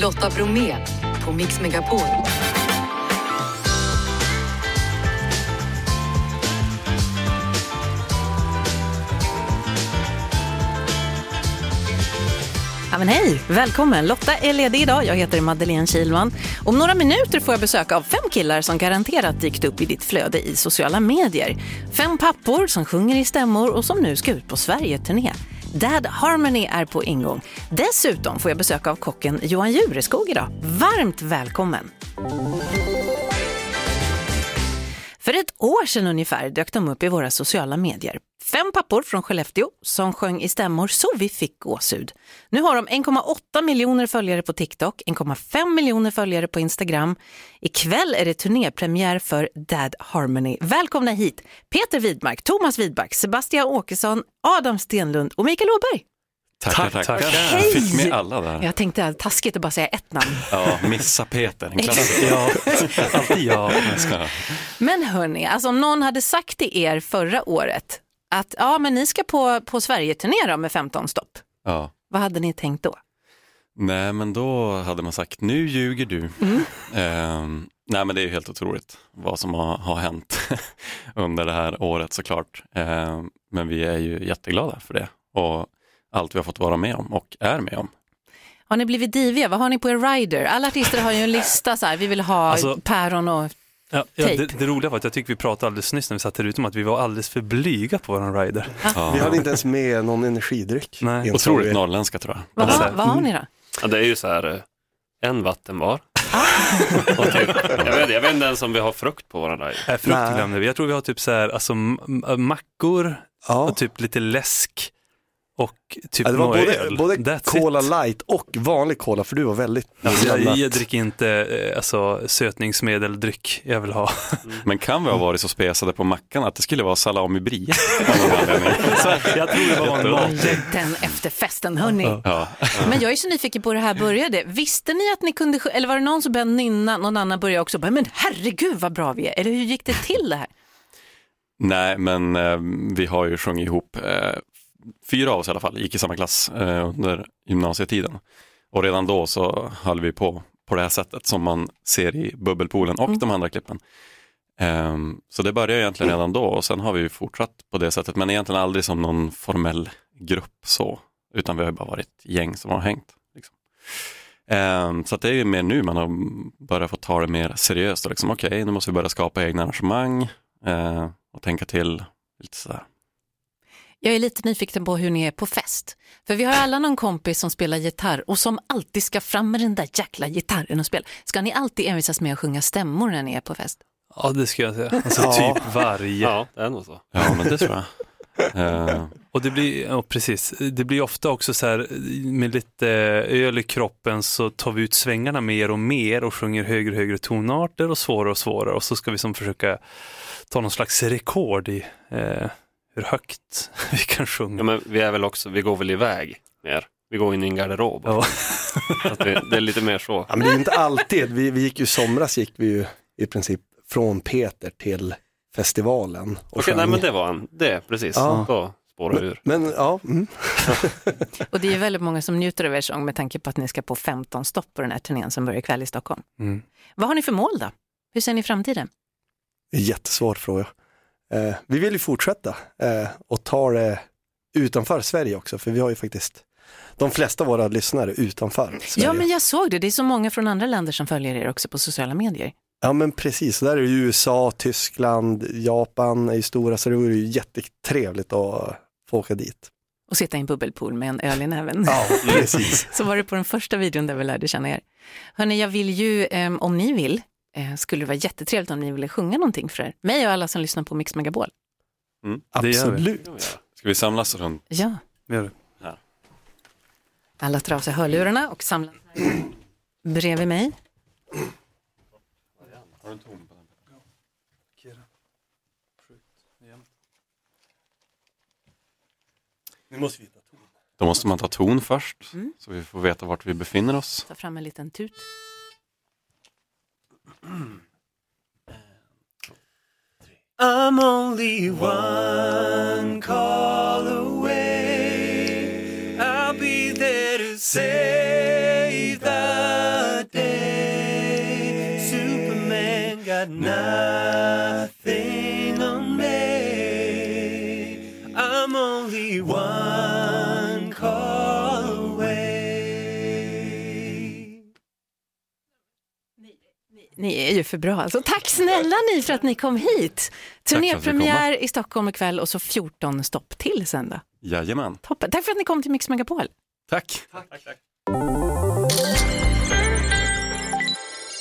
Lotta Bromé på Mix Megapol. Ja, men hej, välkommen. Lotta är ledig idag. Jag heter Madeleine Kilman. Om några minuter får jag besök av fem killar som garanterat dykt upp i ditt flöde i sociala medier. Fem pappor som sjunger i stämmor och som nu ska ut på Sverige-turné. Dad Harmony är på ingång. Dessutom får jag besök av kocken Johan Jureskog idag. Varmt välkommen! För ett år sedan ungefär dök de upp i våra sociala medier. Fem pappor från Skellefteå som sjöng i stämmor så vi fick gåshud. Nu har de 1,8 miljoner följare på TikTok, 1,5 miljoner följare på Instagram. Ikväll är det turnépremiär för Dad Harmony. Välkomna hit Peter Widmark, Thomas Widmark, Sebastian Åkesson, Adam Stenlund och Mikael Åberg. Tackar, Tack, tackar. tackar. Hej! Fick med alla där. Jag tänkte att taskigt att bara säga ett namn. Ja, missa Peter, en klassiker. Ja, alltid jag. Men hörni, alltså om någon hade sagt till er förra året att ja, men ni ska på, på Sverige-turné med 15 stopp. Ja. Vad hade ni tänkt då? Nej, men då hade man sagt, nu ljuger du. Ehm, nej, men det är ju helt otroligt vad som har, har hänt under det här året såklart. Ehm, men vi är ju jätteglada för det och allt vi har fått vara med om och är med om. Har ni blivit diviga? Vad har ni på er rider? Alla artister har ju en lista så här, vi vill ha Alltså- päron och... Ja, ja, det, det roliga var att jag tycker vi pratade alldeles nyss när vi satt här ute om att vi var alldeles för blyga på våran rider. Ja. Vi hade inte ens med någon energidryck. Nej. Otroligt vi. norrländska tror jag. Vad, Alltså, har, vad har ni då? Ja, det är ju så här, eh, en vatten var. Och typ, jag, vet, jag vet inte ens om vi har frukt på våran ride. Nej, frukt glömde vi. Jag tror vi har typ så här, alltså mackor Ja. och typ lite läsk och typ Ja, det var några både, öl. både That's Cola it. light och vanlig Cola för du var väldigt Alltså, jag, jag dricker inte eh, alltså, sötningsmedeldryck jag vill ha. Men kan vi ha varit så spesade på mackan att det skulle vara salami brie? jag tror det var en mat. Den efterfesten, hörni. Ja. Men jag är så nyfiken på hur det här började. Visste ni att ni kunde, eller var det någon som började nynna, någon annan började också men herregud vad bra vi är. Eller hur gick det till det här? Nej, men eh, vi har ju sjungit ihop, eh, fyra av oss i alla fall, gick i samma klass eh, under gymnasietiden. Och redan då så höll vi på på det här sättet som man ser i Bubbelpoolen och de andra klippen. Ehm, så det började egentligen redan då och sen har vi ju fortsatt på det sättet, men egentligen aldrig som någon formell grupp så, utan vi har bara varit gäng som har hängt. Liksom. Ehm, så det är ju mer nu man har börjat få ta det mer seriöst och liksom okej, nu måste vi börja skapa egna arrangemang eh, och tänka till lite sådär. Jag är lite nyfiken på hur ni är på fest. För vi har alla någon kompis som spelar gitarr och som alltid ska fram med den där jäkla gitarren och spela. Ska ni alltid envisas med att sjunga stämmor när ni är på fest? Ja, det ska jag säga. Alltså Ja. typ varje. Ja, det är nog så. Ja, men det tror jag. Eh, Och det blir, ja precis, det blir ofta också så här med lite öl i kroppen så tar vi ut svängarna mer och mer och sjunger högre och högre tonarter och svårare och svårare och så ska vi som försöka ta någon slags rekord i eh, hur högt vi kan sjunga. Ja, men vi är väl också, vi går väl iväg mer. Vi går in i en garderob. Ja. Vi, det är lite mer så. Ja, men det är inte alltid. Vi, vi gick ju i somras gick vi ju i princip från Peter till festivalen. Och Okej, nej men det var en, det precis. Ja. Då spårar ur. men ja, mm. Och det är ju väldigt många som njuter av er sång med tanke på att ni ska på 15 stopp på den här turnén som börjar ikväll i Stockholm. Mm. Vad har ni för mål då? Hur ser ni framtiden? jättesvår fråga. Eh, vi vill ju fortsätta eh, och ta det utanför Sverige också, för vi har ju faktiskt de flesta av våra lyssnare utanför Sverige. Ja, men jag såg det. Det är så många från andra länder som följer er också på sociala medier. Ja men precis, där är det USA, Tyskland, Japan är ju stora så det vore ju jättetrevligt att få åka dit. Och sitta i en bubbelpool med en öl i näven. Ja, precis. Så var det på den första videon där vi lärde känna er. Hörni, jag vill ju, eh, om ni vill, eh, skulle det vara jättetrevligt om ni ville sjunga någonting för er. Mig och alla som lyssnar på Mix Megapol. Det gör vi. Absolut. ska vi samlas runt? Ja. Gör det. Alla tar av sig hörlurarna och samlas här bredvid mig. Nu måste vi Då måste man ta ton först, så vi får veta vart vi befinner oss. Ta fram en liten tut. I'm only one call away. I'll be there to save the day. Superman got nothing on me. I'm only one. Ju för bra alltså. Tack snälla ni för att ni kom hit. Turnépremiär i Stockholm ikväll och så 14 stopp till sen då. Jajamän. Toppen. Tack för att ni kom till Mix Megapol. Tack.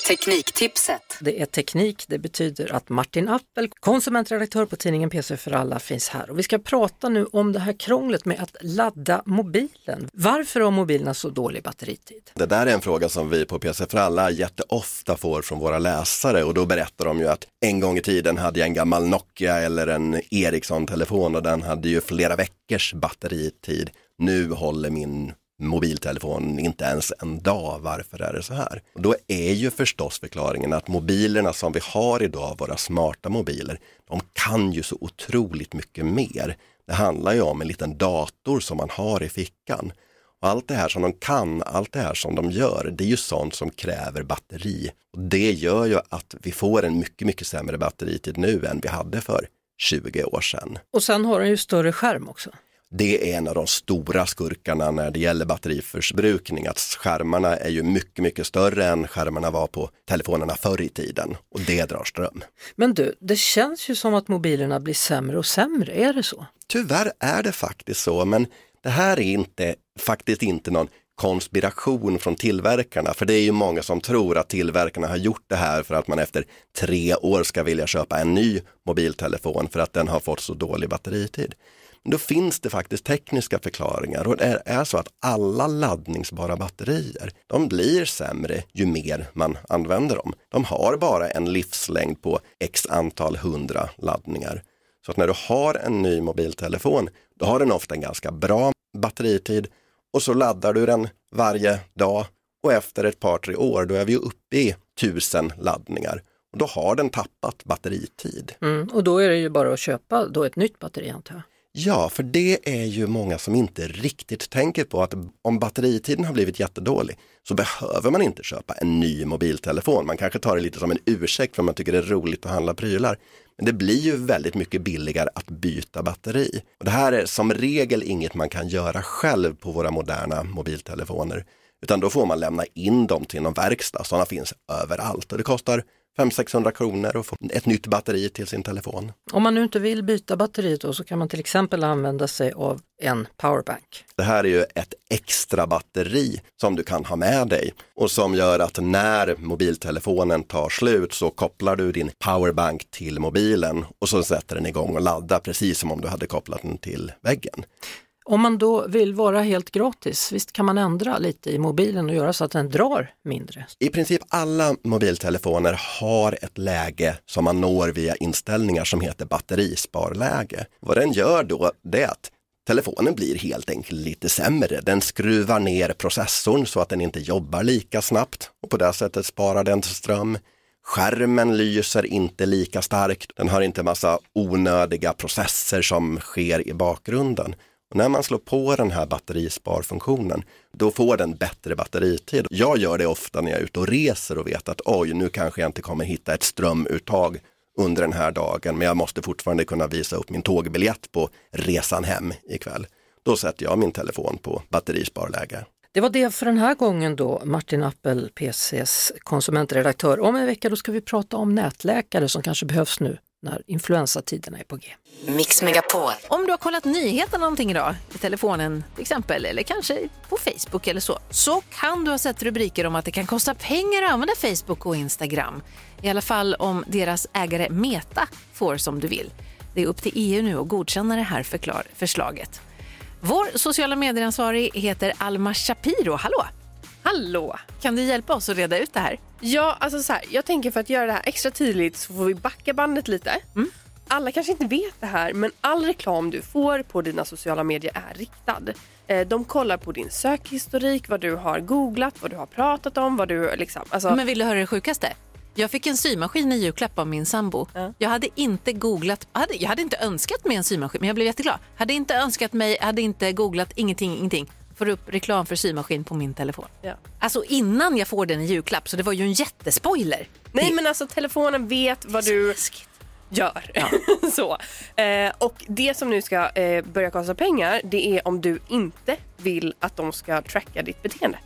Tekniktipset. Det är teknik, det betyder att Martin Appel, konsumentredaktör på tidningen PC för alla, finns här. Och vi ska prata nu om det här krånglet med att ladda mobilen. Varför har mobilerna så dålig batteritid? Det där är en fråga som vi på PC för alla jätteofta får från våra läsare och då berättar de ju att en gång i tiden hade jag en gammal Nokia eller en Ericsson-telefon och den hade ju flera veckors batteritid. Nu håller min mobiltelefon inte ens en dag. Varför är det så här? Och då är ju förstås förklaringen att mobilerna som vi har idag, våra smarta mobiler, de kan ju så otroligt mycket mer. Det handlar ju om en liten dator som man har i fickan. Och allt det här som de kan, allt det här som de gör, det är ju sånt som kräver batteri. Och det gör ju att vi får en mycket, mycket sämre batteritid nu än vi hade för 20 år sedan. Och sen har den ju större skärm också. Det är en av de stora skurkarna när det gäller batteriförbrukning, att skärmarna är ju mycket, mycket större än skärmarna var på telefonerna förr i tiden och det drar ström. Men du, det känns ju som att mobilerna blir sämre och sämre, är det så? Tyvärr är det faktiskt så, men det här är inte, faktiskt inte någon konspiration från tillverkarna, för det är ju många som tror att tillverkarna har gjort det här för att man efter tre år ska vilja köpa en ny mobiltelefon för att den har fått så dålig batteritid. Då finns det faktiskt tekniska förklaringar och det är så att alla laddningsbara batterier, de blir sämre ju mer man använder dem. De har bara en livslängd på x antal hundra laddningar. Så att när du har en ny mobiltelefon, då har den ofta en ganska bra batteritid och så laddar du den varje dag och efter ett par, tre år, då är vi uppe i tusen laddningar. Och då har den tappat batteritid. Mm, och då är det ju bara att köpa då ett nytt batteri antar jag. Ja, för det är ju många som inte riktigt tänker på att om batteritiden har blivit jättedålig så behöver man inte köpa en ny mobiltelefon. Man kanske tar det lite som en ursäkt för att man tycker det är roligt att handla prylar. Men det blir ju väldigt mycket billigare att byta batteri. Och det här är som regel inget man kan göra själv på våra moderna mobiltelefoner. Utan då får man lämna in dem till någon verkstad, sådana finns överallt och det kostar 500-600 kronor att få ett nytt batteri till sin telefon. Om man nu inte vill byta batteriet då, så kan man till exempel använda sig av en powerbank. Det här är ju ett extra batteri som du kan ha med dig och som gör att när mobiltelefonen tar slut så kopplar du din powerbank till mobilen och så sätter den igång och laddar precis som om du hade kopplat den till väggen. Om man då vill vara helt gratis, visst kan man ändra lite i mobilen och göra så att den drar mindre? I princip alla mobiltelefoner har ett läge som man når via inställningar som heter batterisparläge. Vad den gör då, det är att telefonen blir helt enkelt lite sämre. Den skruvar ner processorn så att den inte jobbar lika snabbt och på det sättet sparar den ström. Skärmen lyser inte lika starkt. Den har inte massa onödiga processer som sker i bakgrunden. Och när man slår på den här batterisparfunktionen, då får den bättre batteritid. Jag gör det ofta när jag är ute och reser och vet att oj, nu kanske jag inte kommer hitta ett strömuttag under den här dagen, men jag måste fortfarande kunna visa upp min tågbiljett på resan hem ikväll. Då sätter jag min telefon på batterisparläge. Det var det för den här gången då, Martin Appel, PCs konsumentredaktör. Om en vecka då ska vi prata om nätläkare som kanske behövs nu när influensatiderna är på G. Mix Megapol. Om du har kollat nyheterna någonting idag, i telefonen till exempel, eller kanske på Facebook eller så, så kan du ha sett rubriker om att det kan kosta pengar att använda Facebook och Instagram. I alla fall om deras ägare Meta får som du vill. Det är upp till EU nu att godkänna det här förklar- förslaget. Vår sociala medieransvarig heter Alma Shapiro. Hallå! Hallå! Kan du hjälpa oss att reda ut det här? Ja, alltså så här, jag tänker för att göra det här extra tydligt så får vi backa bandet lite. Alla kanske inte vet det här, men all reklam du får på dina sociala medier är riktad. Eh, De kollar på din sökhistorik, vad du har googlat, vad du har pratat om, vad du liksom... Alltså, Men vill du höra det sjukaste? Jag fick en symaskin i julklapp av min sambo. Jag hade inte googlat, hade, jag hade inte önskat mig en symaskin, men jag blev jätteglad. Hade inte önskat mig, hade inte googlat, ingenting, ingenting. Får upp reklam för symaskin på min telefon. Ja. Alltså innan jag får den i julklapp, så det var ju en jättespoiler. Nej men alltså telefonen vet vad du gör. så. Eh, och det som nu ska eh, börja kosta pengar det är om du inte vill att de ska tracka ditt beteende.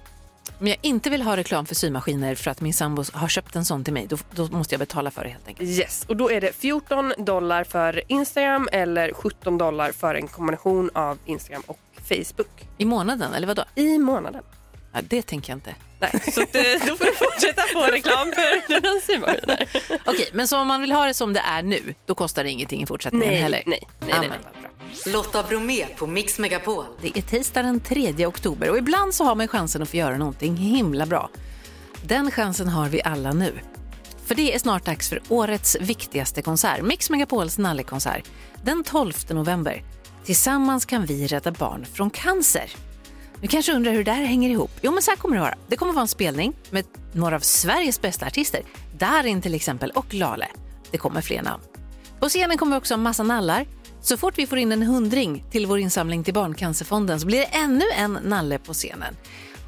Om jag inte vill ha reklam för symaskiner för att min sambo har köpt en sån till mig, då, då måste jag betala för det helt enkelt. Yes, och då är det 14 dollar för Instagram eller 17 dollar för en kombination av Instagram och Facebook I månaden, eller vadå? i månaden. Ja, det tänker jag inte. Nej, så att, eh, då får du fortsätta få reklam för dina symaskiner. Okej, men så om man vill ha det som det är nu, då kostar det ingenting i fortsättningen Nej, heller? nej, nej, Ja, nej, nej. Lotta Bromé på Mix Megapol. Det är tisdag den 3 oktober och ibland så har man chansen att få göra någonting himla bra. Den chansen har vi alla nu. För det är snart dags för årets viktigaste konsert, Mix Megapols nallekonsert. Den 12 november. Tillsammans kan vi rädda barn från cancer. Du kanske undrar hur det här hänger ihop? Jo, men så här kommer det vara. Det kommer vara en spelning med några av Sveriges bästa artister. Darin till exempel och Lale. Det kommer fler namn. På scenen kommer vi också ha massa nallar. Så fort vi får in en hundring till vår insamling till Barncancerfonden så blir det ännu en nalle på scenen.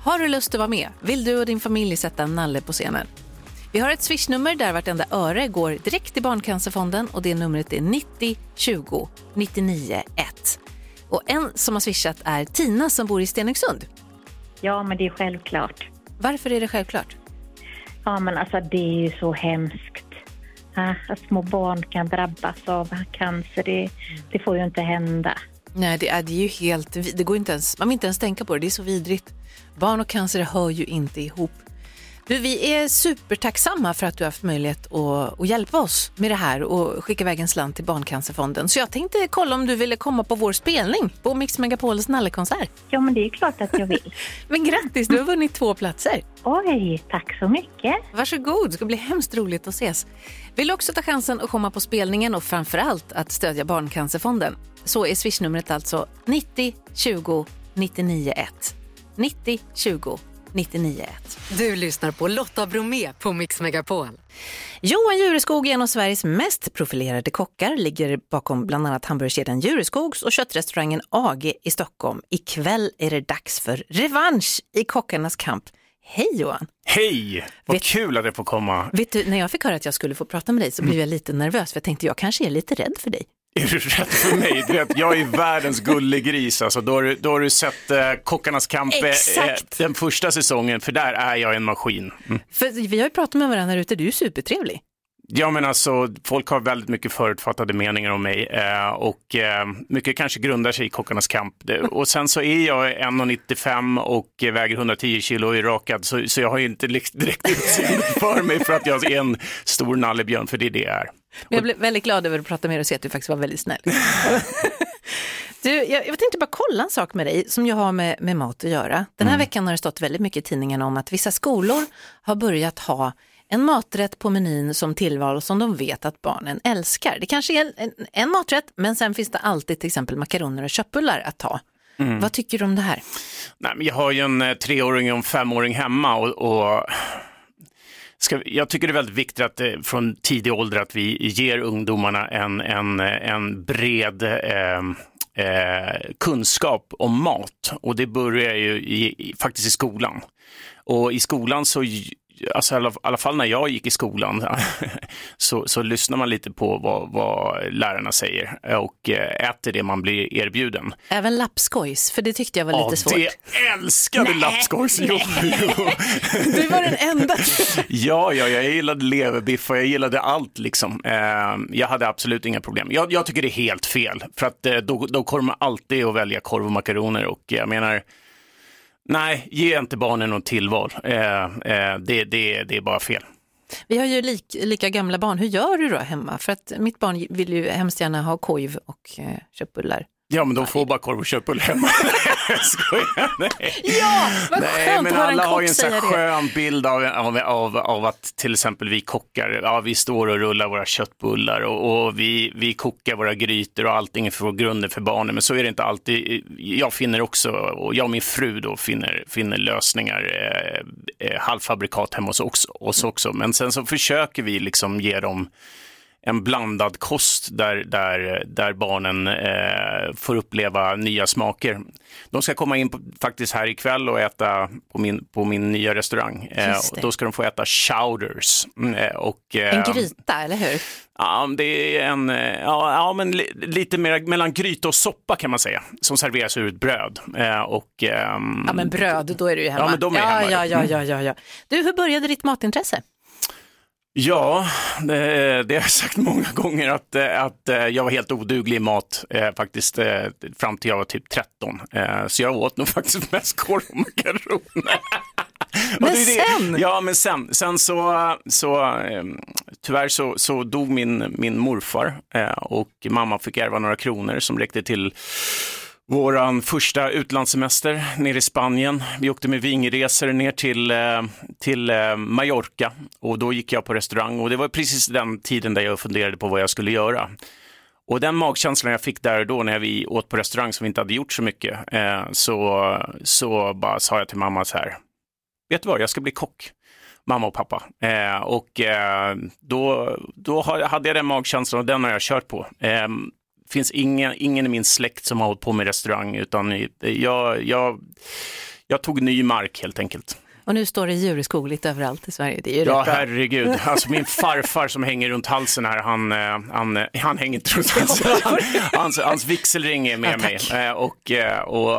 Har du lust att vara med? Vill du och din familj sätta en nalle på scenen? Vi har ett swishnummer där vartenda öre går direkt till Barncancerfonden och det numret är 90 20 99 1. Och en som har swishat är Tina som bor i Stenungsund. Ja, men det är självklart. Varför är det självklart? Ja, men alltså det är ju så hemskt. Ja, att små barn kan drabbas av cancer, det, det får ju inte hända. Nej, det är, det är ju helt... Det går inte ens, man vill inte ens tänka på det, det är så vidrigt. Barn och cancer hör ju inte ihop. Du, vi är supertacksamma för att du har haft möjlighet att, att hjälpa oss med det här och skicka iväg en slant till Barncancerfonden. Så jag tänkte kolla om du ville komma på vår spelning på Mix Megapols nallekonsert. Ja, men det är klart att jag vill. Men grattis, du har vunnit två platser. Oj, tack så mycket. Varsågod, det ska bli hemskt roligt att ses. Vill du också ta chansen att komma på spelningen och framför allt att stödja Barncancerfonden så är swishnumret alltså 90 20 99 1. 90 20 99 1. Du lyssnar på Lotta Bromé på Mix Megapol. Johan Jureskog är en av Sveriges mest profilerade kockar, ligger bakom bland annat hamburgerkedjan Jureskogs och köttrestaurangen AG i Stockholm. Ikväll är det dags för revansch i Kockarnas kamp. Hej Johan! Hej! Vad Vet- kul att jag får komma. Vet du, när jag fick höra att jag skulle få prata med dig så blev jag lite nervös för jag tänkte jag kanske är lite rädd för dig. Är du rädd för mig? Du vet, jag är världens gullegris. Alltså, då, har du, då har du sett eh, Kockarnas kamp, eh, Exakt. den första säsongen, för där är jag en maskin. Mm. För vi har ju pratat med varandra ute, du är supertrevlig. Ja, men alltså, folk har väldigt mycket förutfattade meningar om mig eh, och eh, mycket kanske grundar sig i Kockarnas kamp. Och sen så är jag 1,95 och väger 110 kilo och är rakad, så, så jag har ju inte direkt utseende för mig för att jag är en stor nallebjörn, för det är det jag är. Men jag blev väldigt glad över att prata med dig och se att du faktiskt var väldigt snäll. Du, jag, jag tänkte bara kolla en sak med dig som ju har med, med mat att göra. Den här veckan har det stått väldigt mycket i tidningarna om att vissa skolor har börjat ha en maträtt på menyn som tillval som de vet att barnen älskar. Det kanske är en, en maträtt, men sen finns det alltid till exempel makaroner och köttbullar att ta. Vad tycker du om det här? Nej, men jag har ju en eh, treåring och en femåring hemma och, och ska, jag tycker det är väldigt viktigt att eh, från tidig ålder att vi ger ungdomarna en, en, eh, en bred eh, eh, kunskap om mat och det börjar ju i, faktiskt i skolan. Och i skolan så Alltså, i alla- alla fall när jag gick i skolan så, så lyssnar man lite på vad, vad lärarna säger och eh, äter det man blir erbjuden. Även lappskojs, för det tyckte jag var lite svårt. det älskade lappskojs. Jo, jo. Du var den enda. Ja, ja, jag gillade leverbiff och jag gillade allt liksom. Eh, jag hade absolut inga problem. Jag, jag tycker det är helt fel, för att eh, då, då kommer man alltid att välja korv och makaroner och jag menar, nej, ge inte barnen något tillval. Eh, eh, det, det, det är bara fel. Vi har ju lik, lika gamla barn. Hur gör du då hemma? För att mitt barn vill ju hemskt gärna ha korv och eh, köttbullar. Ja, men de får bara korv och köttbullar hemma. jag skojar, nej. Ja, vad Nej, skönt men att höra en alla har kock ju en sån skön bild av, av, av, av att till exempel vi kockar, ja, vi står och rullar våra köttbullar och, och vi, vi kokar våra grytor och allting för grunden för barnen. Men så är det inte alltid. Jag finner också, och jag och min fru då finner, finner lösningar, eh, eh, halvfabrikat hemma hos oss också. Men sen så försöker vi liksom ge dem en blandad kost där, där, där barnen eh, får uppleva nya smaker. De ska komma in på, faktiskt här ikväll och äta på min, på min nya restaurang. Eh, då ska de få äta chowders. Mm, eh, och, eh, En gryta, eller hur? Ja, det är en, eh, ja, ja men li, lite mer mellan gryta och soppa kan man säga, som serveras ur ett bröd. Eh, och, ehm, Ja men bröd, då är du ju hemma. Ja, men de är ja, hemma, ja, ja. ja, ja, ja, ja. Du, hur började ditt matintresse? Ja, det, det har jag sagt många gånger att, att eh, jag var helt oduglig i mat eh, faktiskt eh, fram till jag var typ 13. Eh, så jag åt nog faktiskt mest korv och makaroner. Men sen? Ja, men sen, sen så, så eh, tyvärr så, så dog min, min morfar och mamma fick ärva några kronor som räckte till våran första utlandssemester nere i Spanien. Vi åkte med vingresor ner till, eh, till eh, Mallorca och då gick jag på restaurang och det var precis den tiden där jag funderade på vad jag skulle göra. Och den magkänslan jag fick där och då när vi åt på restaurang som vi inte hade gjort så mycket, eh, så, så bara sa jag till mamma så här, vet du vad, jag ska bli kock mamma och pappa. Eh, och eh, då, då hade jag den magkänslan och den har jag kört på. Eh, finns ingen, ingen i min släkt som har hållit på med restaurang utan jag, jag, jag tog ny mark helt enkelt. Och nu står det djurskog lite överallt i Sverige. Det är ju Ja, herregud. Alltså min farfar som hänger runt halsen här, han, eh, han, eh, han hänger inte runt halsen. Han, hans, hans vigselring är med Ja, mig. Eh, Och, och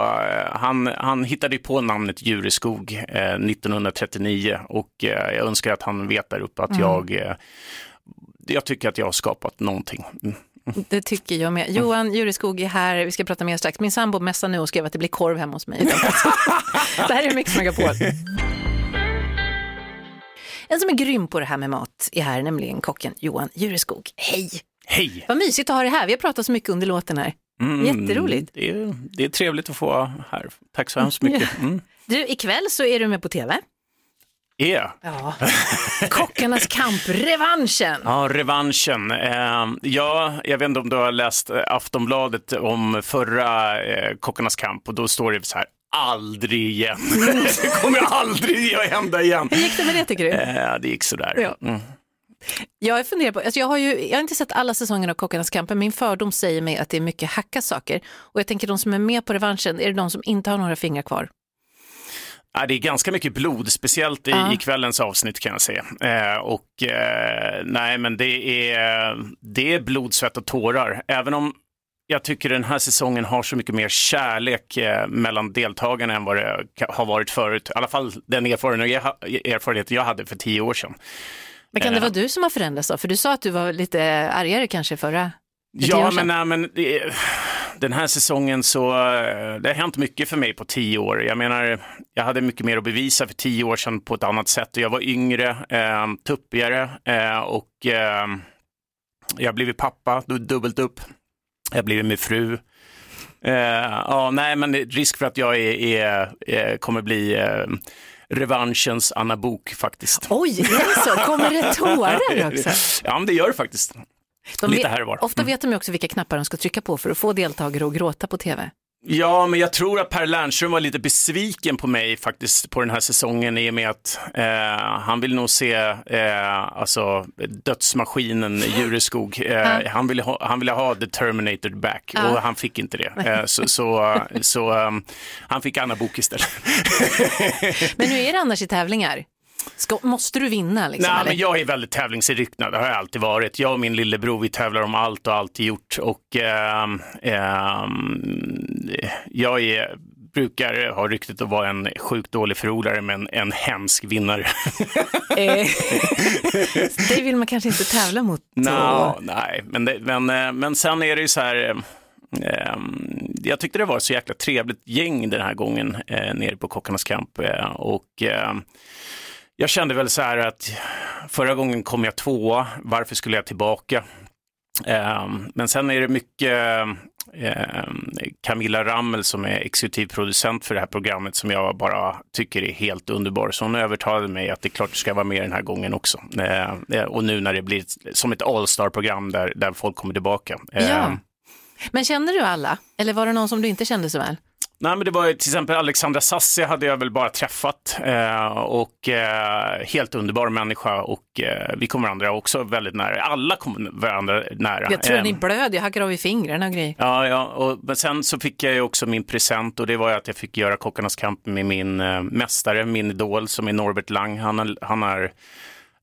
han, han hittade på namnet Djureskog eh, 1939 och jag önskar att han vet där uppe att Mm. jag, jag tycker att jag har skapat någonting. Det tycker jag med. Johan Jureskog är här, vi ska prata mer strax. Min sambo messar nu och skrev att det blir korv hemma hos mig. det här är Mix Megapol. En som är grym på det här med mat är här, nämligen kocken Johan Jureskog. Hej! Hej! Vad mysigt att ha det här. Vi har pratat så mycket under låten här. Mm, Jätteroligt. Det är, det är trevligt att få vara här. Tack så hemskt mycket. Mm. Du, ikväll så är du med på tv. Yeah. Ja. Kockarnas kamp, revanschen. Ja, revanschen. Eh, ja, jag vet inte om du har läst eh, Aftonbladet om förra eh, Kockarnas kamp och då står det så här, aldrig igen. det kommer aldrig att hända igen. Hur gick det med det tycker du? Eh, det gick sådär. Ja. Mm. Jag funderar på, alltså jag, har ju, jag har inte sett alla säsonger av Kockarnas kamp, men min fördom säger mig att det är mycket hacka saker. Och jag tänker de som är med på revanschen, är det de som inte har några fingrar kvar? Ja, det är ganska mycket blod, speciellt i, Ja. i kvällens avsnitt kan jag säga. Eh, och eh, nej, men det är, det är blod, svett och tårar. Även om jag tycker den här säsongen har så mycket mer kärlek eh, mellan deltagarna än vad det har varit förut. I alla fall den erfarenhet jag, hade för tio år sedan. Men kan det Eh. vara du som har förändrats då? För du sa att du var lite argare kanske förra Ja, men, nej, men det, den här säsongen så, eh, det har hänt mycket för mig på tio år. Jag menar, jag hade mycket mer att bevisa för tio år sedan på ett annat sätt. Jag var yngre, eh, tuppigare eh, och eh, jag har blivit pappa, du- dubbelt upp. Jag har blivit med fru. Eh, ja, nej, men risk för att jag är, är, är, kommer bli eh, revanschens Anna Bok faktiskt. Oj, är det så? Kommer det tårar också? Ja, men det gör det faktiskt. De Lite här och var. Ofta vet de ju också vilka knappar de ska trycka på för att få deltagare att gråta på tv. Ja, men jag tror att Per Lernström var lite besviken på mig faktiskt på den här säsongen i och med att eh, han vill nog se eh, alltså, dödsmaskinen Jureskog. Eh, han, ville ha, han ville ha The Terminator back Ja. och han fick inte det. Eh, så så, så um, han fick Anna Bok istället. Men hur är det annars i tävlingar? Ska, måste du vinna? Liksom, Nej, eller? men jag är väldigt tävlingsinriktad, det har jag alltid varit. Jag och min lillebror, vi tävlar om allt och alltid gjort. Och ehm, ehm, jag är, brukar ha ryktet att vara en sjukt dålig förlorare, men en hemsk vinnare. Eh, det vill man kanske inte tävla mot. Nå, nej, men, det, men, eh, men sen är det ju så här, eh, jag tyckte det var ett så jäkla trevligt gäng den här gången eh, nere på Kockarnas kamp. Eh, och eh, jag kände väl så här att förra gången kom jag tvåa, varför skulle jag tillbaka? Eh, men sen är det mycket eh, Camilla Rammel som är exekutiv producent för det här programmet som jag bara tycker är helt underbar. Så hon övertalade mig att det är klart du ska vara med den här gången också. Eh, eh, och nu när det blir som ett all-star-program där, där folk kommer tillbaka. Ja. Men kände du alla? Eller var det någon som du inte kände så väl? Nej, men det var till exempel Alexandra Sassi hade jag väl bara träffat eh, och eh, helt underbar människa och eh, vi kom varandra också väldigt nära. Alla kom varandra nära. Jag tror Eh, ni blöd, jag hackade av i fingrarna och grejer. Ja, ja och, men sen så fick jag ju också min present och det var ju att jag fick göra Kockarnas kamp med min eh, mästare, min idol som är Norbert Lang. Han han har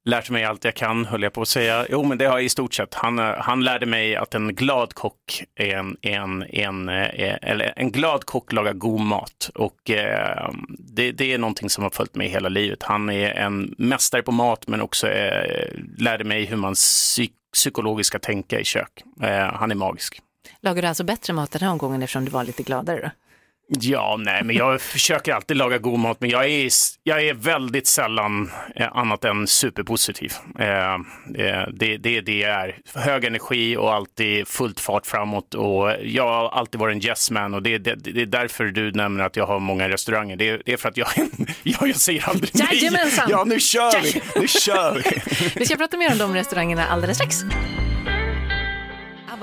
lärt mig allt jag kan, höll jag på att säga. Jo, men det har jag i stort sett. Han, eh, han lärde mig att en glad kock är en, en, en, eh, eller en glad kock lagar god mat och eh, det, det är någonting som har följt mig hela livet. Han är en mästare på mat men också eh, lärde mig hur man psyk psykologiskt ska tänka i kök. Eh, han är magisk. Lagar du alltså bättre mat den här omgången eftersom du var lite gladare då? Ja, nej, men jag försöker alltid laga god mat, men jag är, jag är väldigt sällan eh, annat än superpositiv. Eh, eh, det, det är det är. Hög energi och alltid fullt fart framåt. Och jag har alltid varit en yes man och det, det, det är därför du nämner att jag har många restauranger. Det, är- det är för att jag, jag, jag säger aldrig nej. Jajamensan! Ja, nu kör vi! Nu kör vi! Vi ska prata mer om de restaurangerna alldeles strax.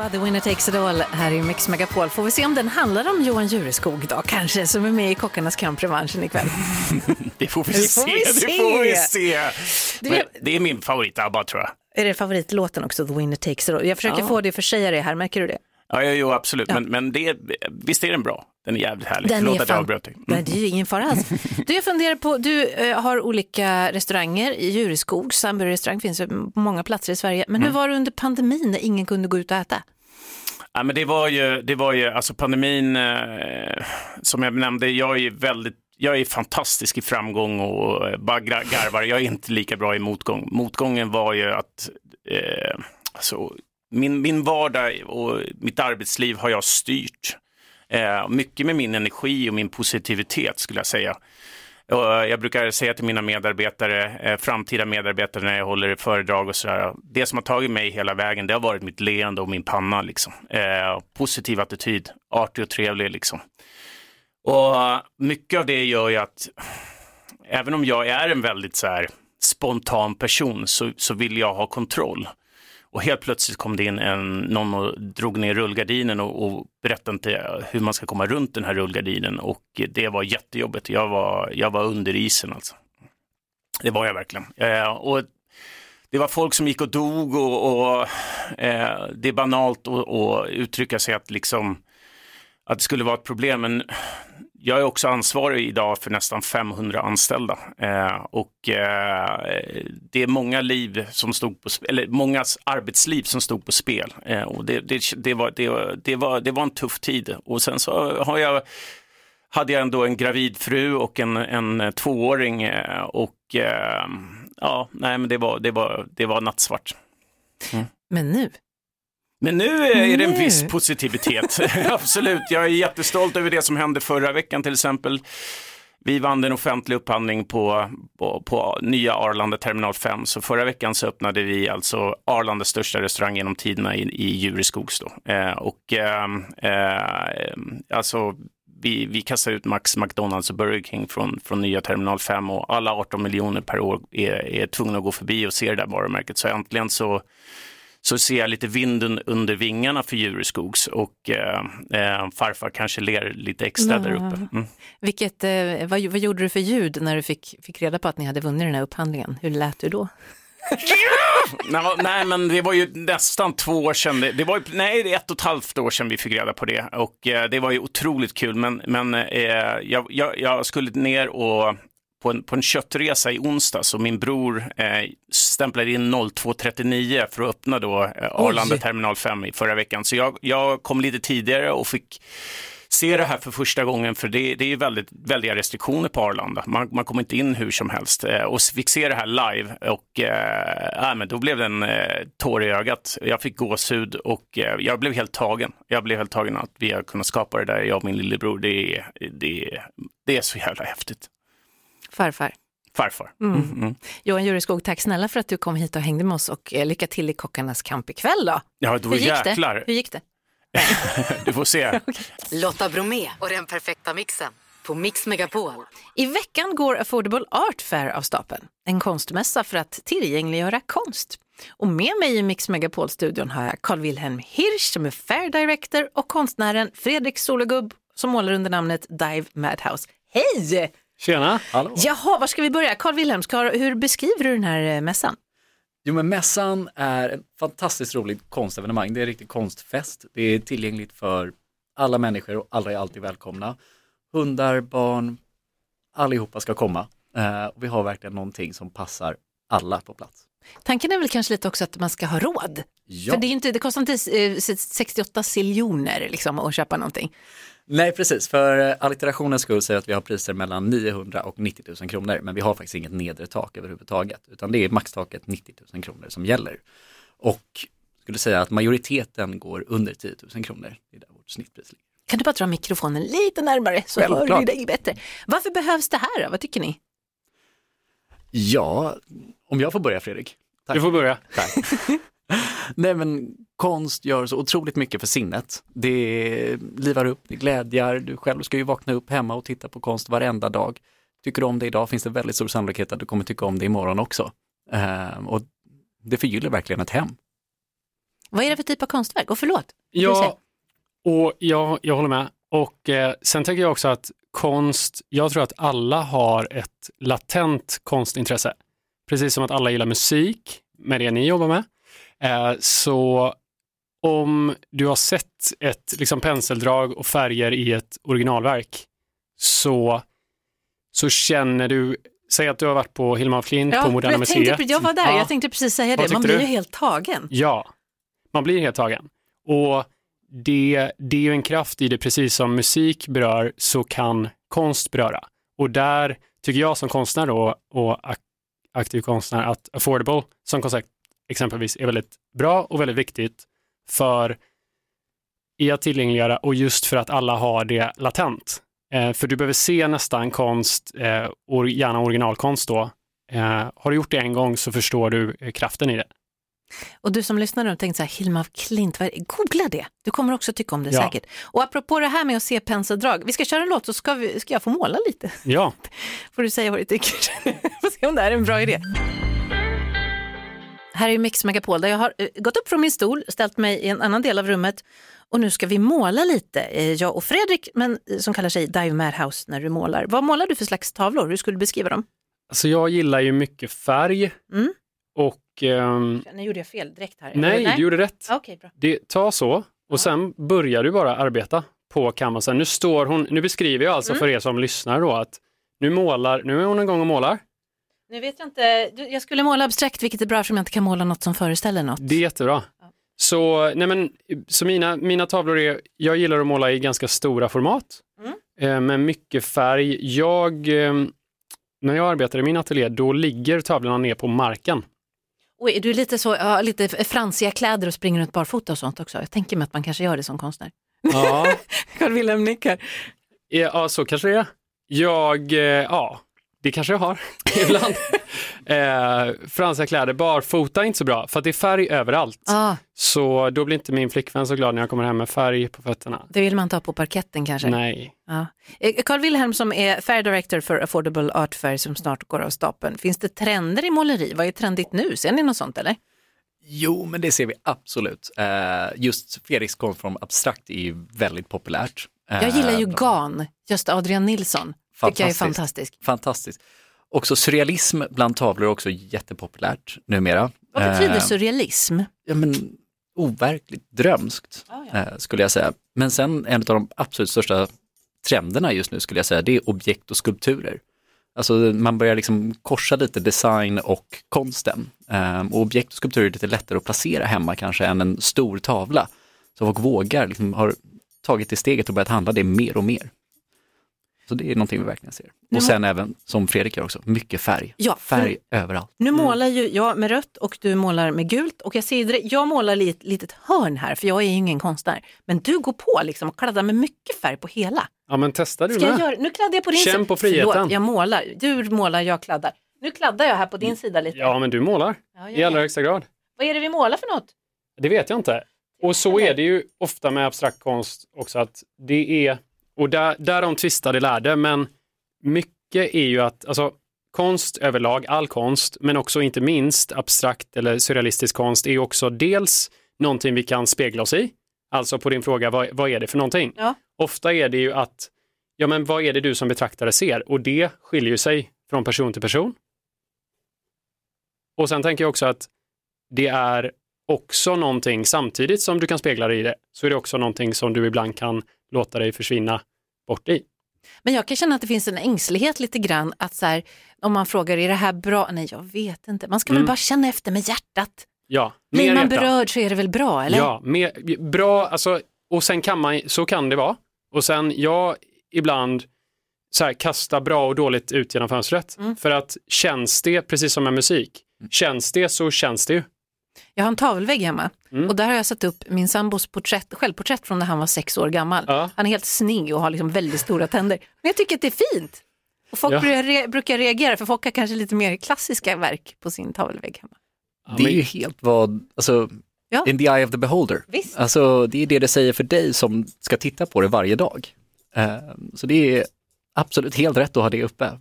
ABBA, The Winner Takes It All här i Mix Megapol. Får vi se om den handlar om Johan Jureskog då kanske, som är med i Kockarnas kamp-revanschen ikväll. Det får vi, Det se. får vi Det se. får vi se. Men det är min favorit ABBA tror jag. Är det favoritlåten också, The Winner Takes It All? Jag försöker Ja. få dig att försäga det här, märker du det? Ja, jo, jo absolut. Men, men det, visst är den bra? Den är jävligt härlig. Den Förlåt är att jag fan- avbröt dig. Mm. Nej, det är ju ingen fara alls. Du, jag funderar på, du eh, har olika restauranger i Djureskog, Sandburg-restaurang finns ju på många platser i Sverige. Men hur Mm. var det under pandemin när ingen kunde gå ut och äta? Ja, men det var ju, det var ju alltså pandemin, eh, som jag nämnde, jag är väldigt jag är fantastisk i framgång och eh, bara garvar. Jag är inte lika bra i motgång. Motgången var ju att eh, alltså, min, min vardag och mitt arbetsliv har jag styrt. Eh, mycket med min energi och min positivitet skulle jag säga. Och eh, jag brukar säga till mina medarbetare, eh, framtida medarbetare när jag håller föredrag och sådär, det som har tagit mig hela vägen, det har varit mitt leende och min panna liksom. Eh, positiv attityd, artig och trevlig liksom. Och eh, mycket av det gör ju att, även om jag är en väldigt så här spontan person så, så vill jag ha kontroll. Och helt plötsligt kom det in en, någon och drog ner rullgardinen och, och berättade inte hur man ska komma runt den här rullgardinen och det var jättejobbigt. Jag var, jag var under isen alltså. Det var jag verkligen. Eh, och det var folk som gick och dog och, och eh, det är banalt att uttrycka sig att liksom att det skulle vara ett problem. Men jag är också ansvarig idag för nästan 500 anställda eh, och eh, det är många liv som stod på spel, eller mångas arbetsliv som stod på spel. Eh, och det, det, det, var, det, det, var, det var en tuff tid och sen så har jag hade jag ändå en gravid fru och en, en tvååring eh, och eh, ja, nej men det var, det var, det var nattsvart. Mm. Men nu? Men nu är det en Nu. viss positivitet. Absolut, jag är jättestolt över det som hände förra veckan till exempel. Vi vann en offentlig upphandling på, på, på nya Arlanda Terminal 5. Så förra veckan så öppnade vi alltså Arlandas största restaurang genom tiderna i, i Djureskogs. Eh, och ehm, eh, alltså vi, vi kastar ut Max, McDonalds och Burger King från, från nya Terminal 5 och alla 18 miljoner per år är, är tvungna att gå förbi och se det där varumärket. Så äntligen så så ser jag lite vinden under vingarna för Djureskogs och eh, eh, farfar kanske ler lite extra där uppe. Mm. Vilket, eh, vad, vad gjorde du för ljud när du fick, fick reda på att ni hade vunnit den här upphandlingen? Hur lät du då? nej, men det var ju nästan två år sedan. Det, var ju, nej, det är ett och ett halvt år sedan vi fick reda på det och eh, det var ju otroligt kul. Men, men eh, jag, jag, jag skulle ner och på en, på en köttresa i onsdags och min bror eh, stämplade in 02.39 för att öppna då eh, Arlanda Oj. terminal 5 i förra veckan. Så jag, jag kom lite tidigare och fick se det här för första gången, för det, det är ju väldigt, väldiga restriktioner på Arlanda. Man, man kommer inte in hur som helst. Eh, och fick se det här live och eh, äh, men då blev det en eh, tår i ögat. Jag fick gåshud och eh, jag blev helt tagen. Jag blev helt tagen att vi har kunnat skapa det där, jag och min lillebror. Det det det är så jävla häftigt. Farfar. Farfar. Mm. Mm, mm. Johan Jureskog, tack snälla för att du kom hit och hängde med oss och eh, lycka till i Kockarnas kamp ikväll då. Ja, då Hur gick jäklar. det? Hur gick det? Du får se. Lotta Bromé och den perfekta mixen på Mix Megapol. I veckan går Affordable Art Fair av stapeln. En konstmässa för att tillgängliggöra konst. Och med mig i Mix Megapol-studion har jag Carl Wilhelm Hirsch som är Fair Director och konstnären Fredrik Solegubb som målar under namnet Dive Madhouse. Hej! Tjena! Hallå. Jaha, var ska vi börja? Carl Wilhelm, ska, hur beskriver du den här eh, mässan? Jo men mässan är en fantastiskt rolig konstevenemang. Det är en riktig konstfest. Det är tillgängligt för alla människor och alla är alltid välkomna. Hundar, barn, allihopa ska komma. Eh, och vi har verkligen någonting som passar alla på plats. Tanken är väl kanske lite också att man ska ha råd. Ja. För det, är inte, det kostar inte eh, 68 siljoner liksom, att köpa någonting. Nej precis, för eh, allitterationens skull säger att vi har priser mellan 900 och 90 000 kronor, men vi har faktiskt inget nedre tak överhuvudtaget, utan det är maxtaket 90 000 kronor som gäller. Och skulle säga att majoriteten går under 10 000 kronor, det är där vårt snittpris ligger. Kan du bara dra mikrofonen lite närmare så hör Självklart. vi dig bättre. Varför behövs det här då? Vad tycker ni? Ja, om jag får börja Fredrik. Tack. Du får börja. Tack. Nej men konst gör så otroligt mycket för sinnet. Det livar upp, det glädjar, du själv ska ju vakna upp hemma och titta på konst varenda dag. Tycker du om det idag finns det väldigt stor sannolikhet att du kommer tycka om det imorgon också. Ehm, och det förgyller verkligen ett hem. Vad är det för typ av konstverk? Och förlåt. Ja, och jag, jag håller med. Och eh, sen tänker jag också att konst, jag tror att alla har ett latent konstintresse. Precis som att alla gillar musik, med det ni jobbar med. Eh, så om du har sett ett liksom, penseldrag och färger i ett originalverk så, så känner du, säg att du har varit på Hilma af Klint på Moderna jag, tänkte, Museet. jag var där, Ja. jag tänkte precis säga det. Man blir du? ju helt tagen. Ja, man blir helt tagen. Och det, det är ju en kraft i det, precis som musik berör så kan konst beröra. Och där tycker jag som konstnär då, och ak- aktiv konstnär att affordable som koncept exempelvis är väldigt bra och väldigt viktigt för i att tillgängliggöra och just för att alla har det latent. Eh, för du behöver se nästan konst, eh, och gärna originalkonst då. Eh, har du gjort det en gång så förstår du eh, kraften i det. Och du som lyssnar nu tänkte så här, Hilma af Klint, googla det. Du kommer också tycka om det Ja. säkert. Och apropå det här med att se penseldrag, vi ska köra en låt så ska, vi, ska jag få måla lite. Ja. Får du säga vad du tycker. Får se om det här är en bra idé. Här är Mix Megapol där jag har eh, gått upp från min stol, ställt mig i en annan del av rummet och nu ska vi måla lite, eh, jag och Fredrik, men eh, som kallar sig Dive Madhouse när du målar. Vad målar du för slags tavlor? Hur skulle du beskriva dem? Alltså jag gillar ju mycket färg Mm. och ehm, Nu gjorde jag fel direkt här. nej, du gjorde rätt. Ja, Okej, bra. Det, ta så och sen börjar du bara arbeta på canvasen. Nu står hon, nu beskriver jag alltså Mm. för er som lyssnar då att nu målar, nu är hon igång och målar. Nu vet jag inte, du, jag skulle måla abstrakt vilket är bra eftersom jag inte kan måla något som föreställer något. Det är jättebra. Så, nej men, så mina, mina tavlor är, jag gillar att måla i ganska stora format Mm. eh, med mycket färg. Jag, eh, när jag arbetar i min ateljé, då ligger tavlorna ner på marken. Och är du lite så, ja, lite fransiga kläder och springer runt barfota och sånt också? Jag tänker mig att man kanske gör det som konstnär. Ja, Carl Wilhelm nickar. ja så kanske det är. Jag, eh, ja, det kanske jag har ibland. eh, franska kläder, barfota är inte så bra för att det är färg överallt. Ah, Så då blir inte min flickvän så glad när jag kommer hem med färg på fötterna. det vill man inte ha på parketten kanske? Nej. Ja. Eh, Carl Wilhelm som är Fair Director för Affordable Art Fair som snart går av stapeln. Finns det trender i måleri? Vad är trendigt nu? Ser ni något sånt eller? Jo, men det ser vi absolut. Eh, just Fredriks konstform abstrakt är ju väldigt populärt. Eh, Jag gillar ju GAN, just Adrian Nilsson. Tycker jag är fantastisk. Fantastiskt. Också surrealism bland tavlor är också jättepopulärt numera. Vad betyder Eh, surrealism? Ja, men overkligt drömskt eh, skulle jag säga. Men sen en av de absolut största trenderna just nu skulle jag säga, det är objekt och skulpturer. Alltså man börjar liksom korsa lite design och konsten. Ehm, och objekt och skulpturer är lite lättare att placera hemma kanske än en stor tavla. Så folk vågar, liksom, har tagit det steget och börjat handla det mer och mer. Så det är någonting vi verkligen ser. Och sen även, som Fredrik gör också, mycket färg. Ja, Färg överallt. Nu målar ju jag med rött och du målar med gult och jag ser jag målar i ett litet hörn här för jag är ju ingen konstnär. Men du går på liksom och kladdar med mycket färg på hela. Ja men testa du Ska jag med. göra, nu kladdar jag på din Känn sida. på friheten. Förlåt, jag målar. Du målar, jag kladdar. Nu kladdar jag här på din sida lite. Ja men du målar Ja, i jag allra högsta grad. Vad är det vi målar för något? Det vet jag inte. Och så är det ju ofta med abstrakt konst också att det är, och där, där de tvistade lärde, men mycket är ju att, alltså konst överlag, all konst, men också inte minst abstrakt eller surrealistisk konst är också dels någonting vi kan spegla oss i, alltså på din fråga, vad, vad är det för någonting? Ja. Ofta är det ju att, ja men vad är det du som betraktare ser? Och det skiljer ju sig från person till person. Och sen tänker jag också att det är också någonting, samtidigt som du kan spegla dig i det, så är det också någonting som du ibland kan låta dig försvinna bort i. Men jag kan känna att det finns en ängslighet lite grann att så här, om man frågar är det här bra? Nej, jag vet inte. Man ska Mm. väl bara känna efter med hjärtat. Ja, Blir man hjärta. berörd så är det väl bra, eller? Ja, mer, bra, alltså, och sen kan man, så kan det vara. Och sen, jag ibland så här, kasta bra och dåligt ut genom fönstret. Mm. För att känns det, precis som med musik, känns det så känns det ju. Jag har en tavelvägg hemma Mm. och där har jag satt upp min sambos porträtt, självporträtt från när han var sex år gammal. Ja. Han är helt snygg och har liksom väldigt stora tänder. Men jag tycker att det är fint. Och folk Ja. brukar, re- brukar reagera för folk har kanske lite mer klassiska verk på sin tavelvägg hemma. Det är ju helt vad, alltså, Ja. in the eye of the beholder. Visst. Alltså det är det det säger för dig som ska titta på det varje dag. Eh, Så det är absolut helt rätt att ha det uppe.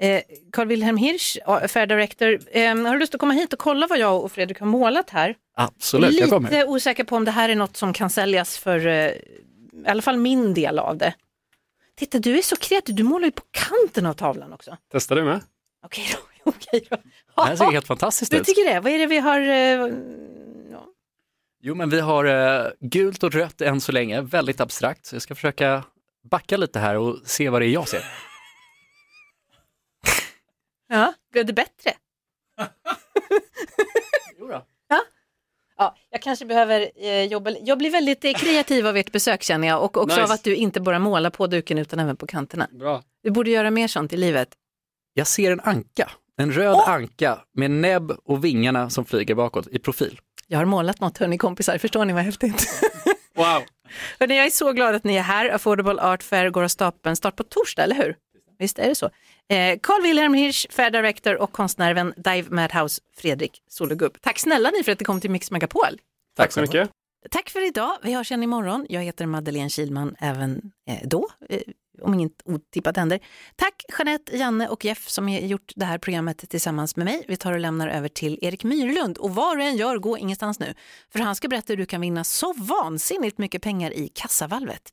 Eh, Carl Wilhelm Hirsch, Fair Director, eh, har du lust att komma hit och kolla vad jag och Fredrik har målat här? Absolut, jag Lite kommer. osäker på om det här är något som kan säljas för eh, i alla fall min del av det. Titta, du är så kreativ, du målar ju på kanten av tavlan också. Testar du med? Okej då, okej då. Det här ser helt fantastiskt Du ut. tycker det? Vad är det vi har? Eh, Jo men vi har eh, gult och rött än så länge, väldigt abstrakt. Så jag ska försöka backa lite här och se vad det är jag ser. Ja, blev det bättre? Ja? Ja, jag kanske behöver eh, jobba. Jag blir väldigt eh, kreativ av ert besök känner jag och också Nice. av att du inte bara målar på duken utan även på kanterna. Bra. Du borde göra mer sånt i livet. Jag ser en anka, en röd anka med näbb och vingarna som flyger bakåt i profil. Jag har målat något, hörni kompisar, förstår ni vad häftigt? Wow. Hörni, jag är så glad att ni är här. Affordable Art Fair går av stapeln start på torsdag, eller hur? Visst är det så. Eh, Carl Wilhelm Hirsch, Fair Director och konstnären Dive Madhouse Fredrik Sologub. Tack snälla ni för att ni kom till Mix Megapol. Tack så mycket. Tack för idag. Vi hörs igen imorgon. Jag heter Madeleine Kilman även eh, då, eh, om inget otippat händer. Tack Jeanette, Janne och Jeff som har gjort det här programmet tillsammans med mig. Vi tar och lämnar över till Erik Myrlund. Och vad du än gör, gå ingenstans nu. För han ska berätta hur du kan vinna så vansinnigt mycket pengar i kassavalvet.